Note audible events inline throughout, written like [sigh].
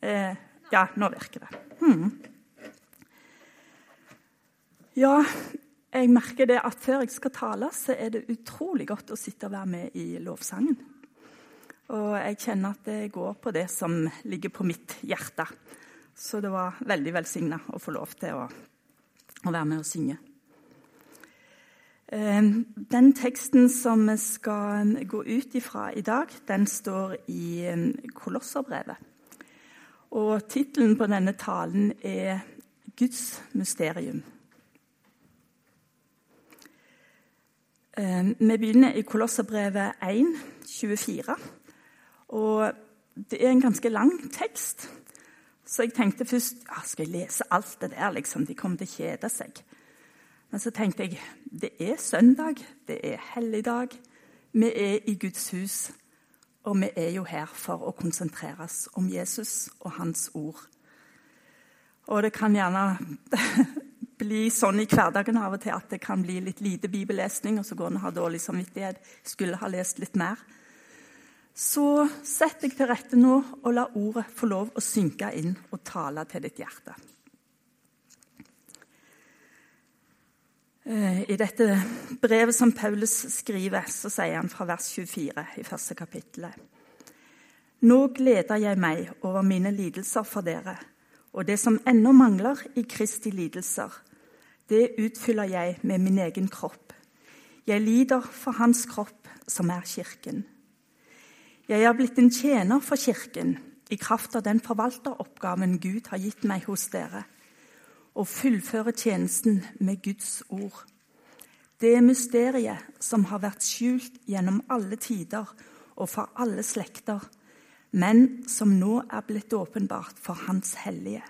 Eh, ja, nå virker det. Hmm. Ja, jeg merker det at før jeg skal tale, så er det utrolig godt å sitte og være med i lovsangen. Og jeg kjenner at det går på det som ligger på mitt hjerte. Så det var veldig velsigna å få lov til å, å være med og synge. Eh, den teksten som vi skal gå ut ifra i dag, den står i eh, Kolosserbrevet. Og tittelen på denne talen er 'Guds mysterium'. Eh, vi begynner i Kolosserbrevet 1, 24. Og det er en ganske lang tekst. Så jeg tenkte først ja, skal jeg lese alt det der, liksom? De kommer til å kjede seg. Men så tenkte jeg det er søndag, det er helligdag. Vi er i Guds hus, og vi er jo her for å konsentrere oss om Jesus og hans ord. Og det kan gjerne [laughs] bli sånn i hverdagen av og til at det kan bli litt lite bibellesning, og så går en og har dårlig samvittighet. Skulle ha lest litt mer. Så sett deg til rette nå og la ordet få lov å synke inn og tale til ditt hjerte. I dette brevet som Paulus skriver, så sier han fra vers 24 i første kapittelet. Nå gleder jeg meg over mine lidelser for dere, og det som ennå mangler i Kristi lidelser, det utfyller jeg med min egen kropp. Jeg lider for Hans kropp, som er Kirken. Jeg er blitt en tjener for Kirken i kraft av den forvalteroppgaven Gud har gitt meg hos dere, å fullføre tjenesten med Guds ord. Det mysteriet som har vært skjult gjennom alle tider og for alle slekter, men som nå er blitt åpenbart for Hans hellige.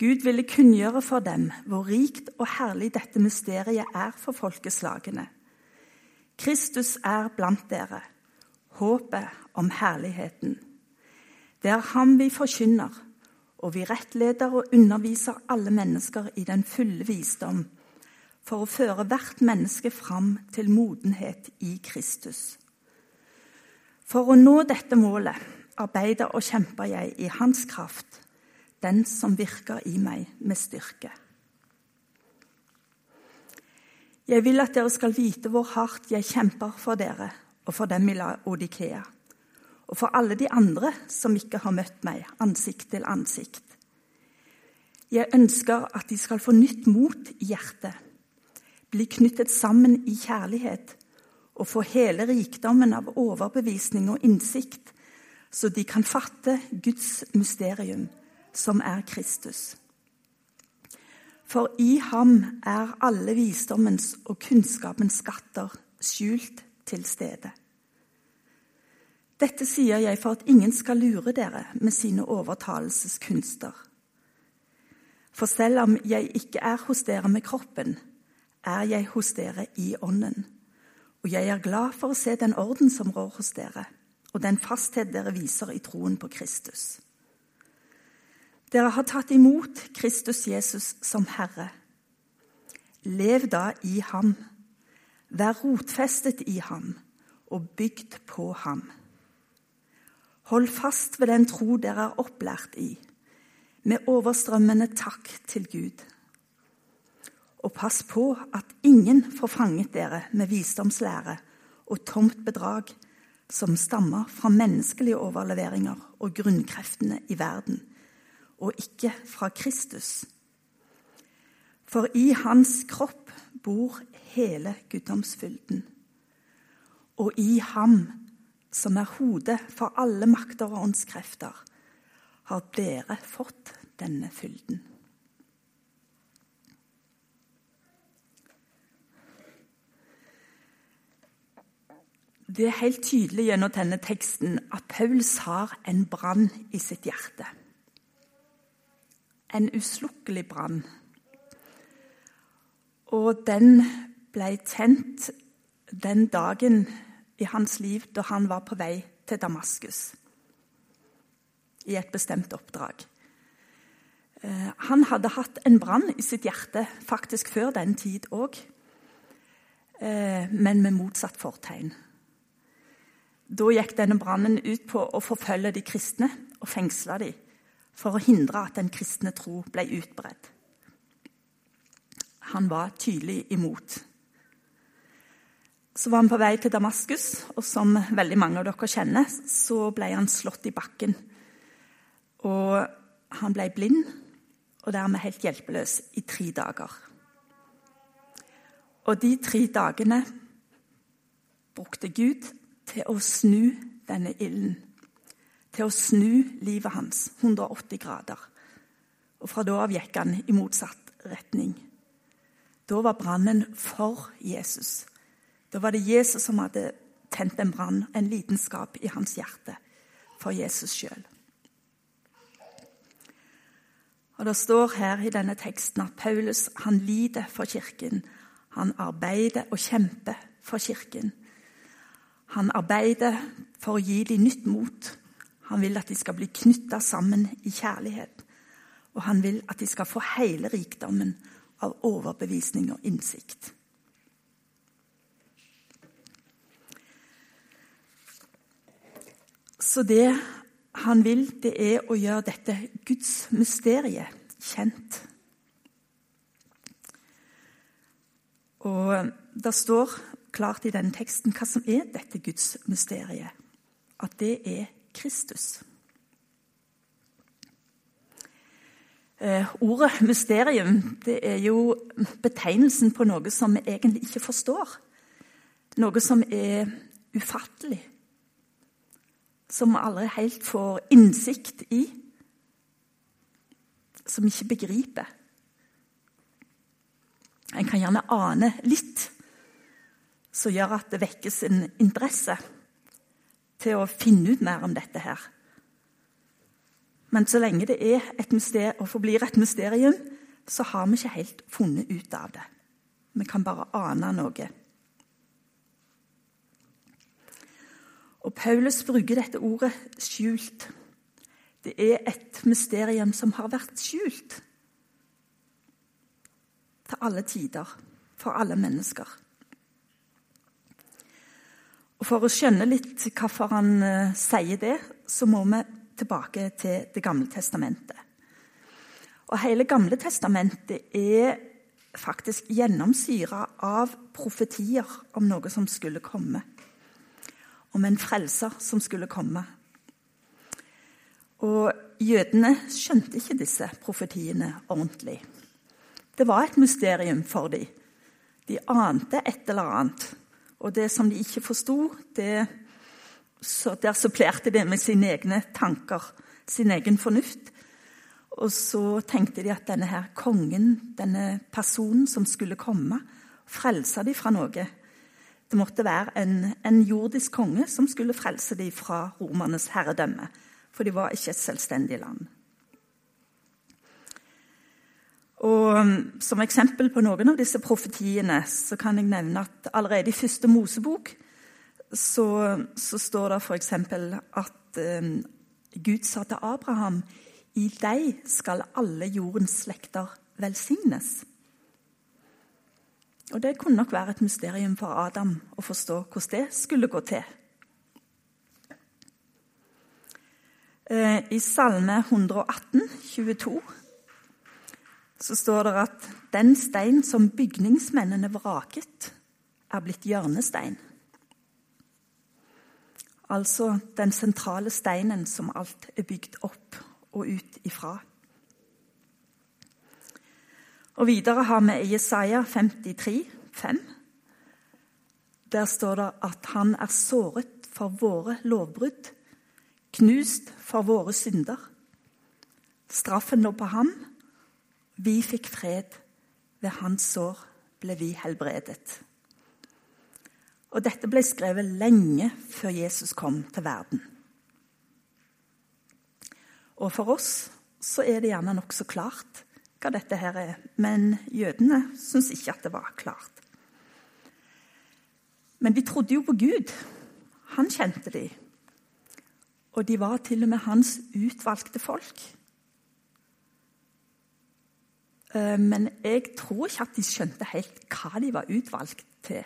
Gud ville kunngjøre for dem hvor rikt og herlig dette mysteriet er for folkeslagene. Kristus er blant dere håpet om herligheten. Det er ham vi forkynner, og vi rettleder og underviser alle mennesker i den fulle visdom, for å føre hvert menneske fram til modenhet i Kristus. For å nå dette målet arbeider og kjemper jeg i Hans kraft, den som virker i meg med styrke. Jeg vil at dere skal vite hvor hardt jeg kjemper for dere og for dem i Odikea. Og for alle de andre som ikke har møtt meg ansikt til ansikt. Jeg ønsker at de skal få nytt mot i hjertet, bli knyttet sammen i kjærlighet og få hele rikdommen av overbevisning og innsikt, så de kan fatte Guds mysterium, som er Kristus. For i ham er alle visdommens og kunnskapens skatter skjult til stede. Dette sier jeg for at ingen skal lure dere med sine overtalelseskunster. For selv om jeg ikke er hos dere med kroppen, er jeg hos dere i ånden. Og jeg er glad for å se den orden som rår hos dere, og den fasthet dere viser i troen på Kristus. Dere har tatt imot Kristus Jesus som Herre. Lev da i ham Vær rotfestet i ham og bygd på ham. Hold fast ved den tro dere er opplært i, med overstrømmende takk til Gud. Og pass på at ingen får fanget dere med visdomslære og tomt bedrag som stammer fra menneskelige overleveringer og grunnkreftene i verden, og ikke fra Kristus. For i hans kropp bor hele guddomsfylden. Og i ham, som er hodet for alle makter og åndskrefter, har dere fått denne fylden. Det er helt tydelig gjennom denne teksten at Pauls har en brann i sitt hjerte. En uslukkelig brann. Og den ble tent den dagen i hans liv da han var på vei til Damaskus i et bestemt oppdrag. Eh, han hadde hatt en brann i sitt hjerte faktisk før den tid òg, eh, men med motsatt fortegn. Da gikk denne brannen ut på å forfølge de kristne og fengsle dem for å hindre at den kristne tro ble utbredt. Han var tydelig imot. Så var han på vei til Damaskus, og som veldig mange av dere kjenner, så ble han slått i bakken. Og han ble blind og dermed helt hjelpeløs i tre dager. Og de tre dagene brukte Gud til å snu denne ilden. Til å snu livet hans 180 grader. Og fra da av gikk han i motsatt retning. Da var brannen for Jesus. Da var det Jesus som hadde tent en brann, en lidenskap i hans hjerte, for Jesus sjøl. Og Det står her i denne teksten at Paulus han lider for kirken. Han arbeider og kjemper for kirken. Han arbeider for å gi dem nytt mot. Han vil at de skal bli knytta sammen i kjærlighet. Og han vil at de skal få hele rikdommen av overbevisning og innsikt. Så det han vil, det er å gjøre dette Guds mysteriet kjent. Og det står klart i denne teksten hva som er dette Guds mysteriet. At det er Kristus. Eh, ordet mysterium det er jo betegnelsen på noe som vi egentlig ikke forstår. Noe som er ufattelig. Som vi aldri helt får innsikt i. Som vi ikke begriper. En kan gjerne ane litt, som gjør at det vekkes en interesse til å finne ut mer om dette her. Men så lenge det er et mysterium, og forblir et mysterium, så har vi ikke helt funnet ut av det. Vi kan bare ane noe. Og Paulus bruker dette ordet 'skjult'. Det er et mysterium som har vært skjult til alle tider, for alle mennesker. Og For å skjønne litt hvorfor han uh, sier det, så må vi tilbake til Det gamle testamentet. Og Hele Gamle testamentet er faktisk gjennomsyra av profetier om noe som skulle komme. Om en frelser som skulle komme. Og jødene skjønte ikke disse profetiene ordentlig. Det var et mysterium for dem. De ante et eller annet. Og det som de ikke forsto, der supplerte de med sine egne tanker, sin egen fornuft. Og så tenkte de at denne her kongen, denne personen som skulle komme, frelsa de fra noe. Det måtte være en, en jordisk konge som skulle frelse dem fra romernes herredømme. For de var ikke et selvstendig land. Og um, Som eksempel på noen av disse profetiene så kan jeg nevne at allerede i første Mosebok så, så står det f.eks. at eh, Gud sa til Abraham i deg skal alle jordens slekter velsignes. Og Det kunne nok være et mysterium for Adam å forstå hvordan det skulle gå til. Eh, I Salme 118, 22, så står det at den stein som bygningsmennene vraket, er blitt hjørnestein. Altså den sentrale steinen som alt er bygd opp og ut ifra. Og Videre har vi Jesaja 53, 5. Der står det at han er såret for våre lovbrudd, knust for våre synder. Straffen lå på ham, vi fikk fred. Ved hans sår ble vi helbredet. Og dette ble skrevet lenge før Jesus kom til verden. Og for oss så er det gjerne nokså klart hva dette her er, men jødene syntes ikke at det var klart. Men de trodde jo på Gud. Han kjente de. Og de var til og med hans utvalgte folk. Eh, men jeg tror ikke at de skjønte helt hva de var utvalgt til.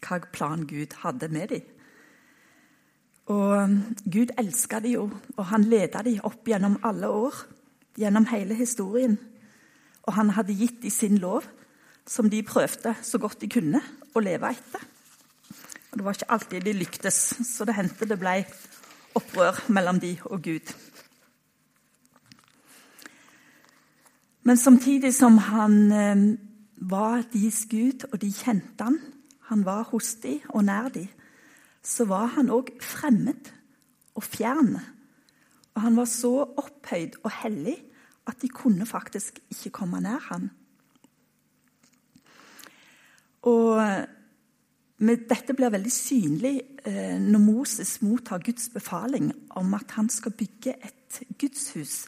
Hva plan Gud hadde med dem. Og um, Gud elska de jo, og han leda de opp gjennom alle år. Gjennom hele historien. Og han hadde gitt de sin lov, som de prøvde så godt de kunne å leve etter. Og Det var ikke alltid de lyktes, så det hendte det ble opprør mellom de og Gud. Men samtidig som han um, var deres Gud, og de kjente han, han var hos de og nær dem, så var han òg fremmed og fjern. Og han var så opphøyd og hellig at de kunne faktisk ikke komme nær han. Og dette blir veldig synlig eh, når Moses mottar Guds befaling om at han skal bygge et gudshus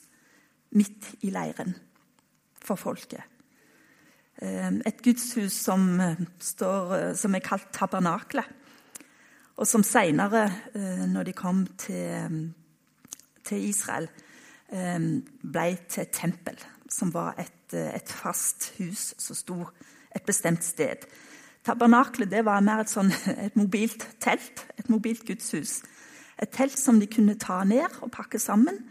midt i leiren for folket. Eh, et gudshus som, eh, står, som er kalt tabernaklet og som seinere, eh, når de kom til, til Israel, eh, ble til et tempel, som var et, eh, et fast hus som sto et bestemt sted. Tabernaklet var mer et, sånn, [laughs] et mobilt telt, et mobilt gudshus. Et telt som de kunne ta ned og pakke sammen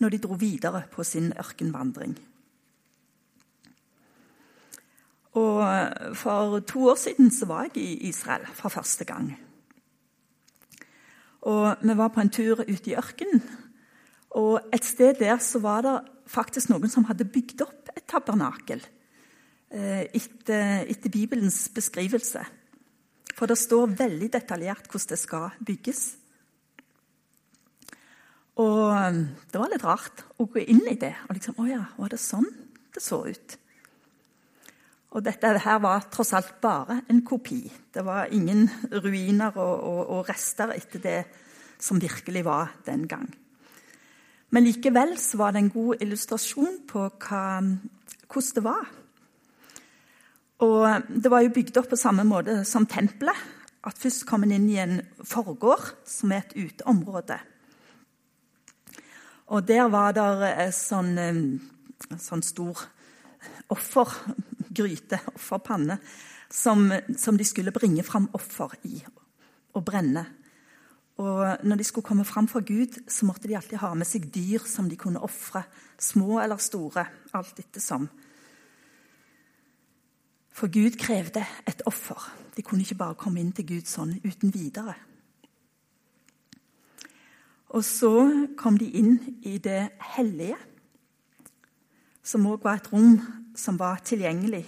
når de dro videre på sin ørkenvandring. Og For to år siden var jeg i Israel for første gang. Og vi var på en tur ute i ørkenen. Og et sted der så var det faktisk noen som hadde bygd opp et tabernakel eh, etter, etter Bibelens beskrivelse. For det står veldig detaljert hvordan det skal bygges. Og eh, det var litt rart å gå inn i det. og liksom, Å ja, var det sånn det så ut? Og dette her var tross alt bare en kopi. Det var ingen ruiner og, og, og rester etter det som virkelig var den gang. Men likevel var det en god illustrasjon på hva, hvordan det var. Og Det var jo bygd opp på samme måte som tempelet. At Først kom en inn i en forgård, som er et uteområde. Og Der var det en sånn, sånn stor offergryte, offerpanne, som, som de skulle bringe fram offer i og brenne. Og når de skulle komme fram for Gud, så måtte de alltid ha med seg dyr som de kunne ofre. Små eller store, alt ettersom. For Gud krevde et offer. De kunne ikke bare komme inn til Gud sånn uten videre. Og så kom de inn i det hellige, som òg var et rom som var tilgjengelig,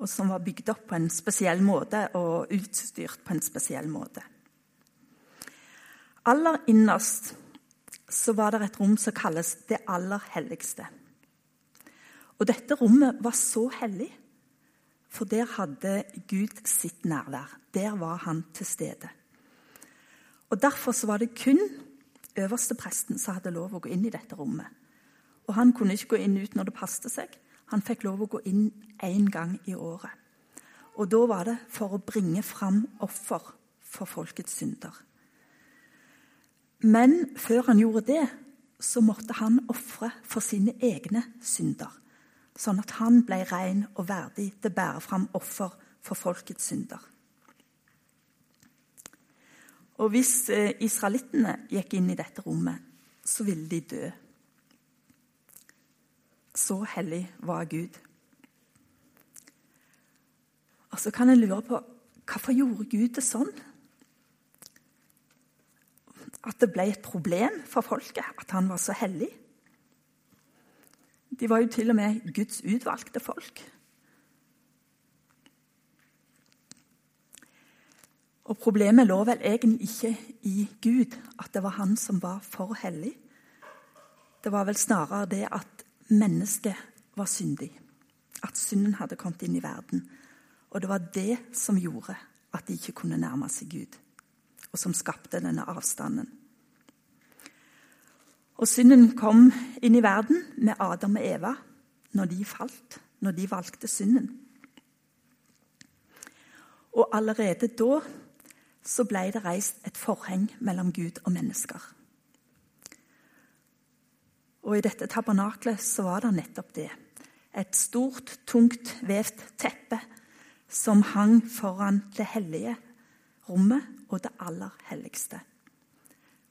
og som var bygd opp på en spesiell måte og utstyrt på en spesiell måte. Aller innerst så var det et rom som kalles det aller helligste. Og dette rommet var så hellig, for der hadde Gud sitt nærvær. Der var han til stede. Og Derfor var det kun øverste presten som hadde lov å gå inn i dette rommet. Og Han kunne ikke gå inn ut når det passet seg. Han fikk lov å gå inn én gang i året. Og Da var det for å bringe fram offer for folkets synder. Men før han gjorde det, så måtte han ofre for sine egne synder. Sånn at han ble ren og verdig til å bære fram offer for folkets synder. Og hvis eh, israelittene gikk inn i dette rommet, så ville de dø. Så hellig var Gud. Og så kan en lure på hvorfor gjorde Gud det sånn? at det ble et problem for folket at han var så hellig. De var jo til og med Guds utvalgte folk. Og Problemet lå vel egentlig ikke i Gud, at det var han som var for hellig. Det var vel snarere det at mennesket var syndig. At synden hadde kommet inn i verden. Og det var det som gjorde at de ikke kunne nærme seg Gud og som skapte denne avstanden. Og synden kom inn i verden med Adam og Eva når de falt, når de valgte synden. Og allerede da så ble det reist et forheng mellom Gud og mennesker. Og i dette tabernaklet så var det nettopp det. Et stort, tungt vevt teppe som hang foran det hellige rommet og det aller helligste.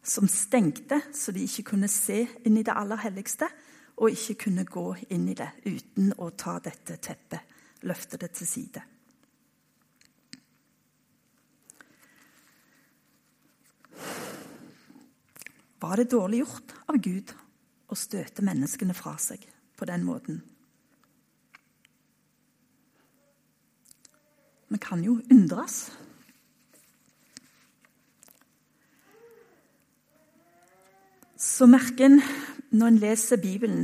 som stengte så de ikke kunne se inn i det aller helligste, og ikke kunne gå inn i det uten å ta dette teppet, løfte det til side. Var det dårlig gjort av Gud å støte menneskene fra seg på den måten? Vi kan jo undres. Så merker en når en leser Bibelen,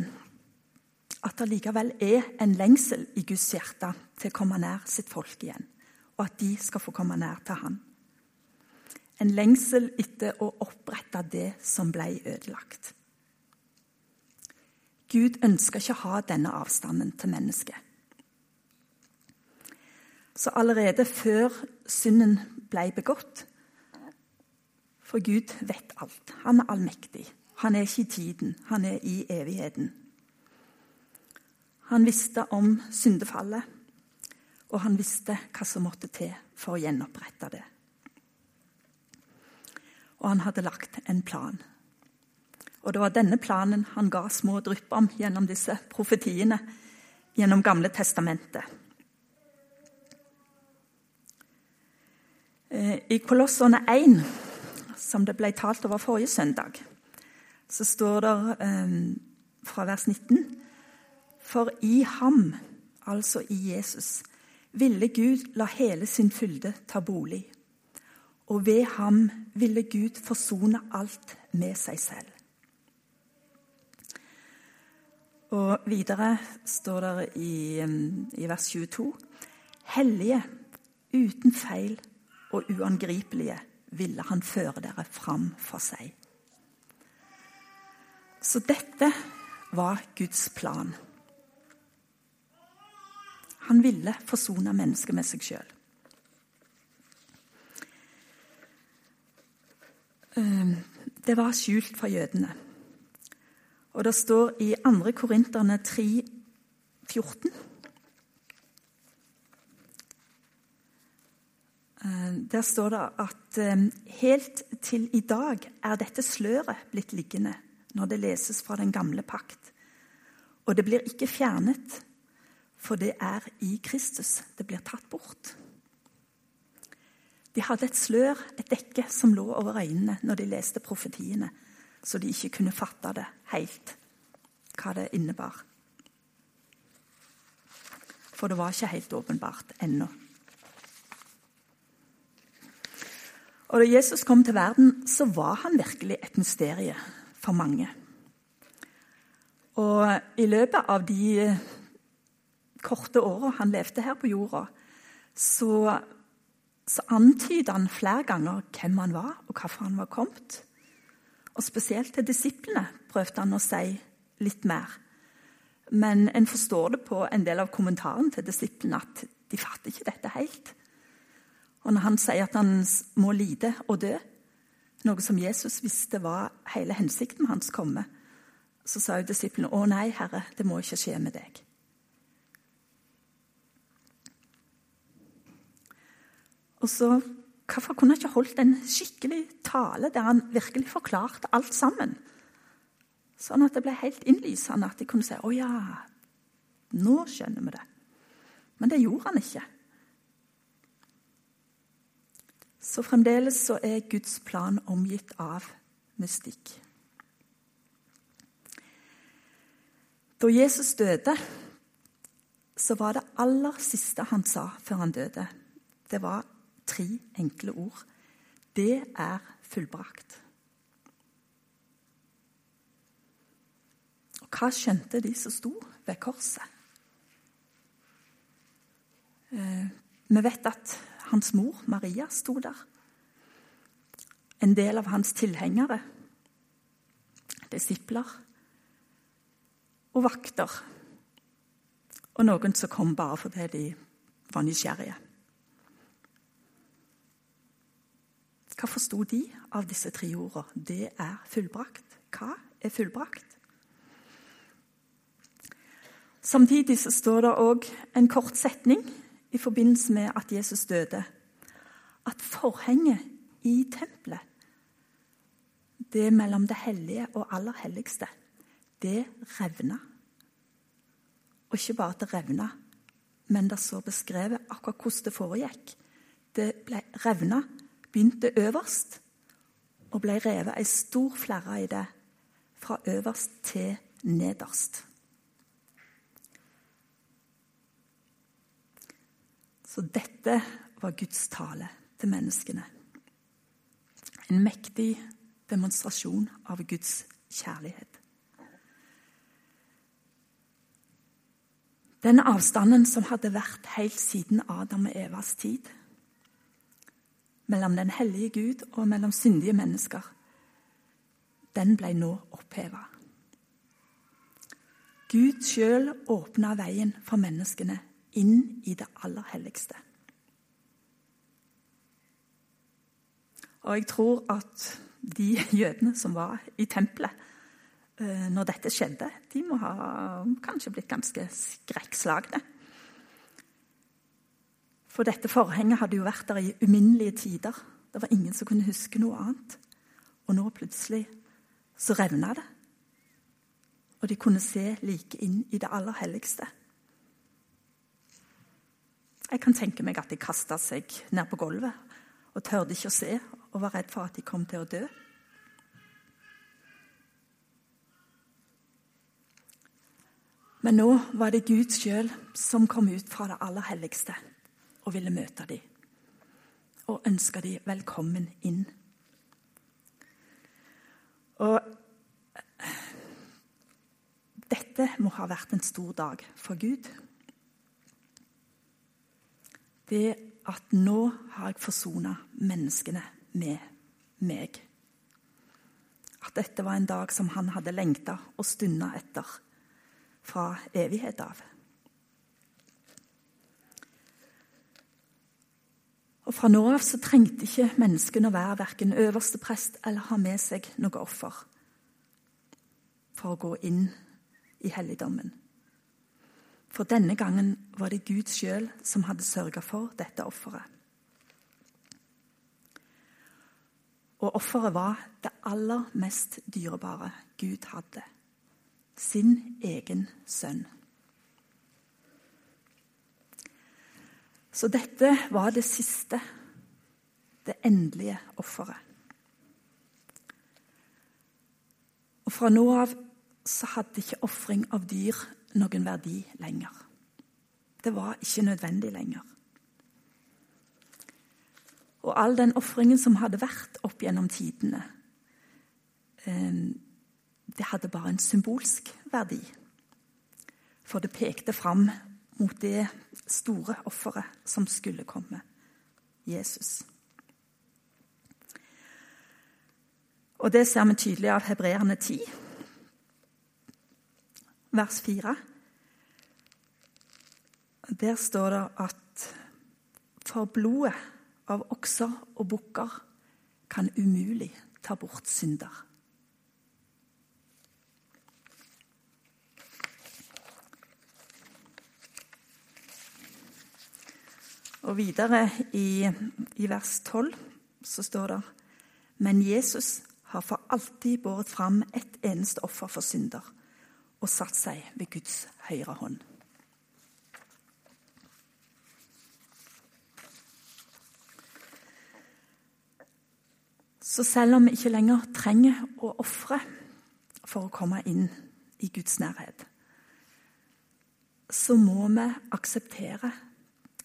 at det likevel er en lengsel i Guds hjerte til å komme nær sitt folk igjen, og at de skal få komme nær til Han. En lengsel etter å opprette det som ble ødelagt. Gud ønsker ikke å ha denne avstanden til mennesket. Så allerede før synden ble begått For Gud vet alt. Han er allmektig. Han er ikke i tiden, han er i evigheten. Han visste om syndefallet, og han visste hva som måtte til for å gjenopprette det. Og han hadde lagt en plan. Og det var denne planen han ga små drypp om gjennom disse profetiene gjennom Gamle testamentet. Eh, I Kolossene 1, som det ble talt over forrige søndag, så står det eh, fra vers 19 For i ham, altså i Jesus, ville Gud la hele sin fylde ta bolig. Og ved ham ville Gud forsone alt med seg selv. Og videre står det i, i vers 22.: Hellige, uten feil og uangripelige ville han føre dere fram for seg. Så dette var Guds plan. Han ville forsone mennesket med seg sjøl. Ehm, det var skjult for jødene. Og det står i 2. Korinterne 3, 14 ehm, Der står det at ehm, helt til i dag er dette sløret blitt liggende når det leses fra den gamle pakt. Og det blir ikke fjernet, for det er i Kristus det blir tatt bort. De hadde et slør, et dekke, som lå over øynene når de leste profetiene, så de ikke kunne fatte det helt, hva det innebar. For det var ikke helt åpenbart ennå. Og Da Jesus kom til verden, så var han virkelig et mysterium for mange. Og i løpet av de korte åra han levde her på jorda, så, så antyda han flere ganger hvem han var, og hvorfor han var kommet. Og spesielt til disiplene prøvde han å si litt mer. Men en forstår det på en del av kommentaren til disiplene at de fatter ikke dette helt. Og når han sier at han må lide og dø, noe som Jesus visste var hele hensikten med hans komme. Så sa jo disiplene, 'Å nei, Herre, det må ikke skje med deg'. Og så, Hvorfor kunne han ikke holdt en skikkelig tale der han virkelig forklarte alt sammen? Sånn at det ble helt innlysende, at de kunne si 'Å ja, nå skjønner vi det'. Men det gjorde han ikke. Så fremdeles så er Guds plan omgitt av mystikk. Da Jesus døde, så var det aller siste han sa før han døde, det var tre enkle ord. Det er fullbrakt. Og hva skjønte de som sto ved korset? Eh, vi vet at hans mor, Maria, sto der. En del av hans tilhengere, disipler og vakter. Og noen som kom bare fordi de var nysgjerrige. Hva forsto de av disse tre ordene? Det er fullbrakt. Hva er fullbrakt? Samtidig så står det òg en kort setning i forbindelse med at Jesus døde, at forhenget i tempelet det mellom det hellige og aller helligste, det revna. Og ikke bare at det revna, men det så beskrevet akkurat hvordan det foregikk. Det ble revna, begynte øverst og ble revet ei stor flerre i det, fra øverst til nederst. Så dette var Guds tale til menneskene. En mektig demonstrasjon av Guds kjærlighet. Den avstanden som hadde vært helt siden Adam og Evas tid, mellom den hellige Gud og mellom syndige mennesker, den ble nå oppheva. Gud sjøl åpna veien for menneskene inn i det aller helligste. Og jeg tror at de jødene som var i tempelet eh, når dette skjedde, de må ha kanskje blitt ganske skrekkslagne. For dette forhenget hadde jo vært der i uminnelige tider. Det var ingen som kunne huske noe annet. Og nå plutselig så revna det. Og de kunne se like inn i det aller helligste. Jeg kan tenke meg at de kasta seg ned på gulvet og tørde ikke å se og var redd for at de kom til å dø. Men nå var det Gud sjøl som kom ut fra det aller helligste og ville møte dem. Og ønske dem velkommen inn. Og dette må ha vært en stor dag for Gud. Det at nå har jeg forsona menneskene med meg. At dette var en dag som han hadde lengta og stunda etter fra evighet av. Og Fra nå av så trengte ikke menneskene å være verken øverste prest eller ha med seg noe offer for å gå inn i helligdommen. For denne gangen var det Gud sjøl som hadde sørga for dette offeret. Og offeret var det aller mest dyrebare Gud hadde. Sin egen sønn. Så dette var det siste, det endelige offeret. Og fra nå av så hadde ikke ofring av dyr noen verdi lenger. Det var ikke nødvendig lenger. Og all den ofringen som hadde vært opp gjennom tidene, eh, det hadde bare en symbolsk verdi. For det pekte fram mot det store offeret som skulle komme Jesus. Og det ser vi tydelig av hebreerne 10, vers 4. Der står det at for blodet av okser og bukker kan umulig ta bort synder. Og videre i, i vers 12 så står det Men Jesus har for alltid båret fram ett eneste offer for synder og satt seg ved Guds høyre hånd. Så selv om vi ikke lenger trenger å ofre for å komme inn i Guds nærhet, så må vi akseptere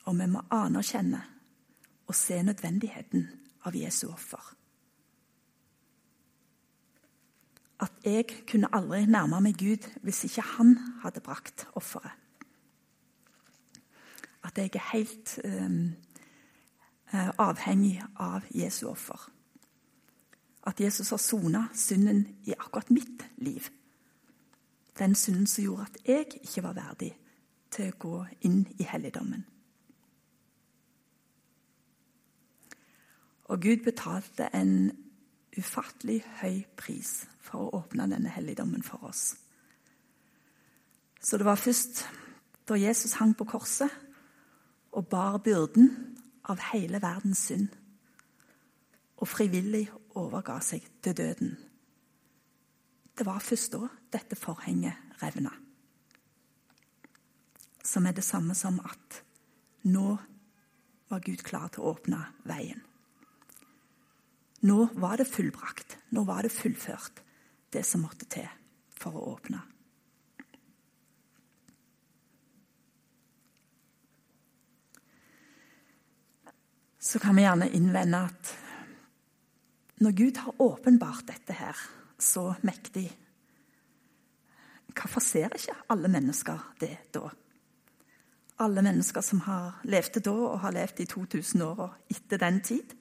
og vi må anerkjenne og se nødvendigheten av Jesu offer. At jeg kunne aldri nærme meg Gud hvis ikke han hadde brakt offeret. At jeg er helt um, avhengig av Jesu offer at Jesus har sona synden i akkurat mitt liv. Den synden som gjorde at jeg ikke var verdig til å gå inn i helligdommen. Og Gud betalte en ufattelig høy pris for å åpne denne helligdommen for oss. Så det var først da Jesus hang på korset og bar byrden av hele verdens synd, og frivillig overga seg til døden det var først da dette forhenget revna. Som er det samme som at nå var Gud klar til å åpne veien. Nå var det fullbrakt. Nå var det fullført, det som måtte til for å åpne. Så kan vi gjerne innvende at når Gud har åpenbart dette her så mektig, hvorfor ser ikke alle mennesker det da? Alle mennesker som har levde da og har levd i 2000 år og etter den tid.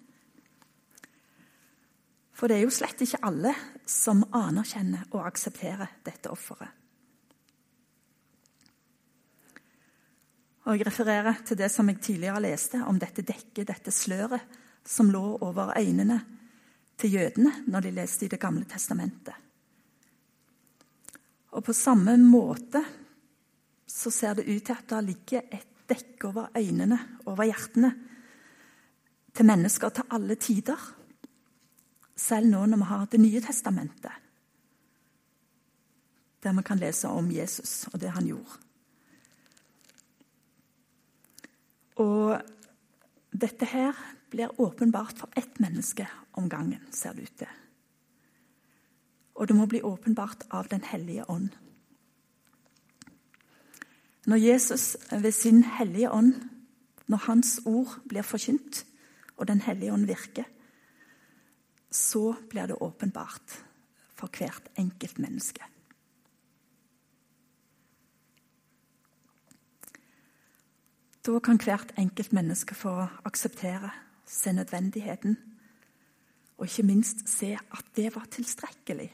For det er jo slett ikke alle som anerkjenner og aksepterer dette offeret. Og Jeg refererer til det som jeg tidligere leste om dette dekket, dette sløret, som lå over øynene til jødene når de leste i Det gamle testamentet. Og på samme måte så ser det ut til at det ligger et dekke over øynene, over hjertene, til mennesker til alle tider. Selv nå når vi har Det nye testamentet, der vi kan lese om Jesus og det han gjorde. Og dette her blir åpenbart for ett menneske om gangen, ser det ut til. Og det må bli åpenbart av Den hellige ånd. Når Jesus ved sin hellige ånd, når hans ord blir forkynt, og Den hellige ånd virker, så blir det åpenbart for hvert enkelt menneske. Da kan hvert enkelt menneske få akseptere, se nødvendigheten, og ikke minst se at det var tilstrekkelig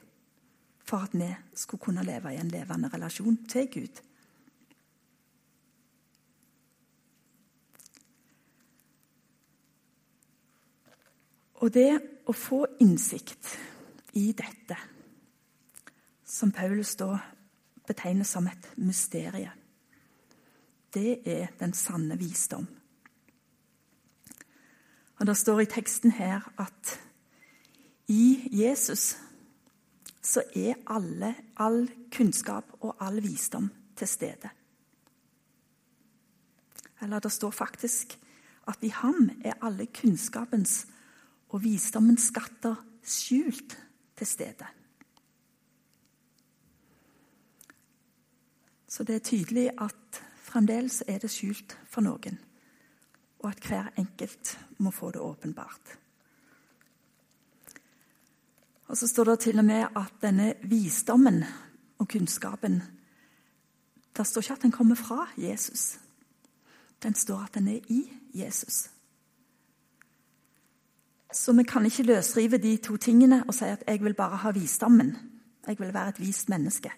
for at vi skulle kunne leve i en levende relasjon til Gud. Og det å få innsikt i dette, som Paulus da betegner som et mysterium, det er den sanne visdom. Og Det står i teksten her at i Jesus så er alle, all kunnskap og all visdom til stede. Eller det står faktisk at i ham er alle kunnskapens og visdommens skatter skjult til stede. Så det er tydelig at fremdeles er det skjult for noen, og at hver enkelt må få det åpenbart. Og så står det til og med at denne visdommen og kunnskapen Det står ikke at den kommer fra Jesus. Den står at den er i Jesus. Så vi kan ikke løsrive de to tingene og si at 'jeg vil bare ha visdommen'. Jeg vil være et vist menneske.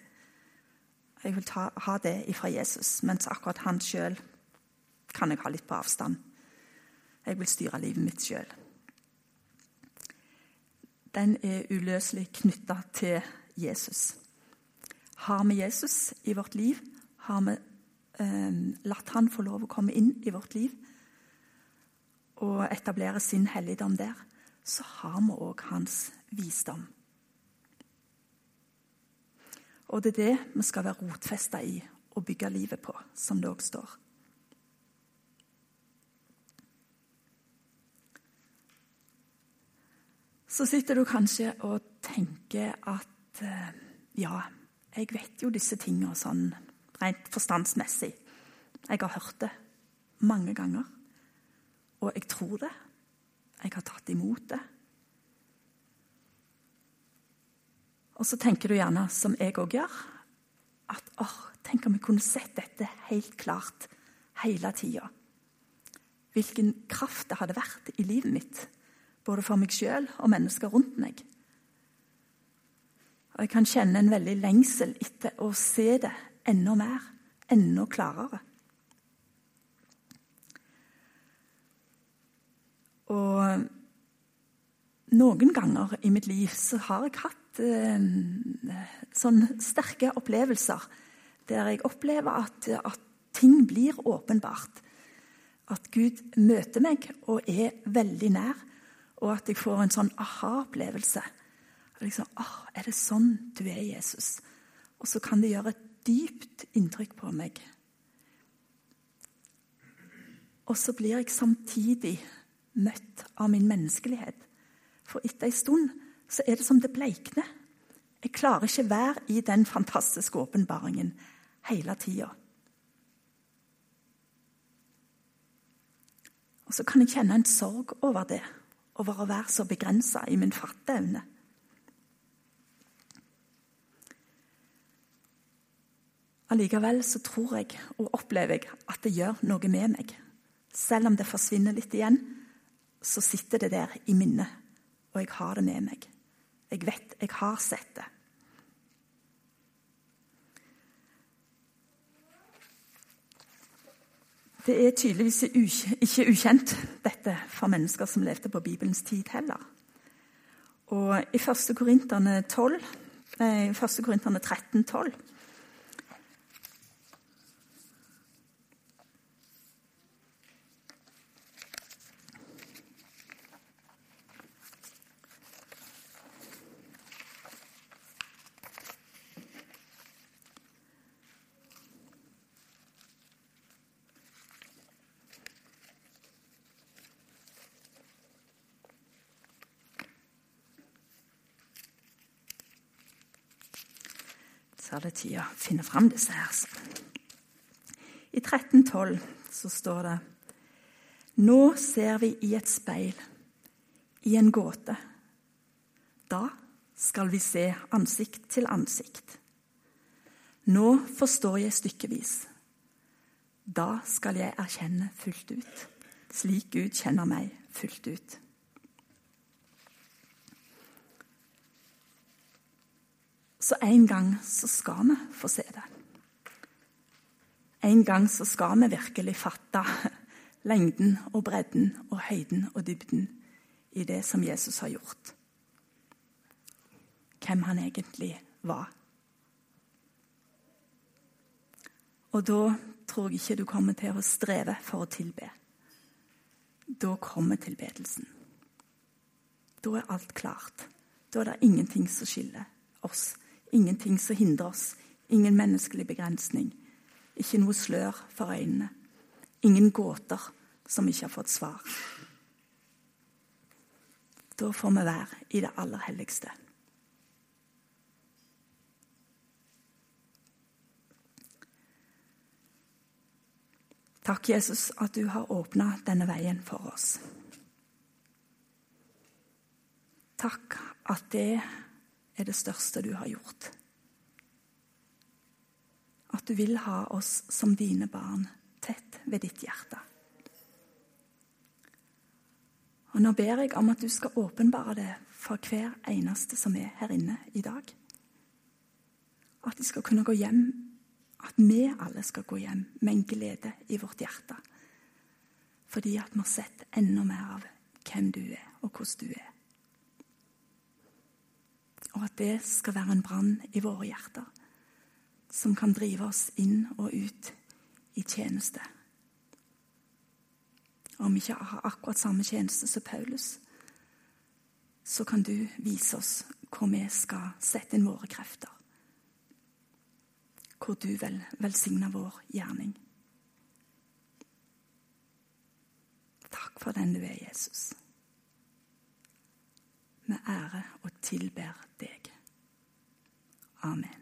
Jeg vil ta, ha det ifra Jesus, mens akkurat han sjøl kan jeg ha litt på avstand. Jeg vil styre livet mitt sjøl. Den er uløselig knytta til Jesus. Har vi Jesus i vårt liv, har vi eh, latt han få lov å komme inn i vårt liv og etablere sin helligdom der, så har vi òg hans visdom. Og det er det vi skal være rotfesta i og bygge livet på, som det òg står. Så sitter du kanskje og tenker at eh, ja, jeg vet jo disse tingene sånn rent forstandsmessig. Jeg har hørt det mange ganger. Og jeg tror det. Jeg har tatt imot det. Og så tenker du gjerne, som jeg òg gjør, at åh, tenk om jeg kunne sett dette helt klart hele tida. Hvilken kraft det hadde vært i livet mitt, både for meg sjøl og mennesker rundt meg. Og jeg kan kjenne en veldig lengsel etter å se det enda mer, enda klarere. Og noen ganger i mitt liv så har jeg hatt eh, sånne sterke opplevelser der jeg opplever at, at, ting blir åpenbart. At Gud møter meg og er veldig nær, og at jeg får en sånn aha-opplevelse. liksom, åh, Er det sånn du er, Jesus? Og så kan det gjøre et dypt inntrykk på meg. Og så blir jeg samtidig møtt av min menneskelighet. For etter ei stund så er det som det bleikner. Jeg klarer ikke være i den fantastiske åpenbaringen hele tida. Og så kan jeg kjenne en sorg over det, over å være så begrensa i min fatteevne. Allikevel så tror jeg og opplever jeg at det gjør noe med meg. Selv om det forsvinner litt igjen, så sitter det der i minnet, og jeg har det med meg. Jeg vet jeg har sett det. Det er tydeligvis ikke ukjent, dette, for mennesker som levde på Bibelens tid heller. Og i 1. Korinterne 13, 12, så tid å finne fram disse her. I 1312 så står det Nå ser vi i et speil, i en gåte. Da skal vi se ansikt til ansikt. Nå forstår jeg stykkevis. Da skal jeg erkjenne fullt ut, slik Gud kjenner meg fullt ut. Så en gang så skal vi få se det. En gang så skal vi virkelig fatte lengden og bredden og høyden og dybden i det som Jesus har gjort. Hvem han egentlig var. Og da tror jeg ikke du kommer til å streve for å tilbe. Da kommer tilbedelsen. Da er alt klart. Da er det ingenting som skiller oss Ingenting som hindrer oss. Ingen menneskelig begrensning. Ikke noe slør for øynene. Ingen gåter som ikke har fått svar. Da får vi være i det aller helligste. Takk, Jesus, at du har åpna denne veien for oss. Takk at det er det største du har gjort. At du vil ha oss som dine barn tett ved ditt hjerte. Og Nå ber jeg om at du skal åpenbare det for hver eneste som er her inne i dag. At de skal kunne gå hjem, at vi alle skal gå hjem med en glede i vårt hjerte. Fordi at vi har sett enda mer av hvem du er, og hvordan du er og at det skal være en brann i våre hjerter som kan drive oss inn og ut i tjeneste. Om vi ikke har akkurat samme tjeneste som Paulus, så kan du vise oss hvor vi skal sette inn våre krefter. Hvor du vil velsigne vår gjerning. Takk for den du er, Jesus med ære og tilber deg. Amen.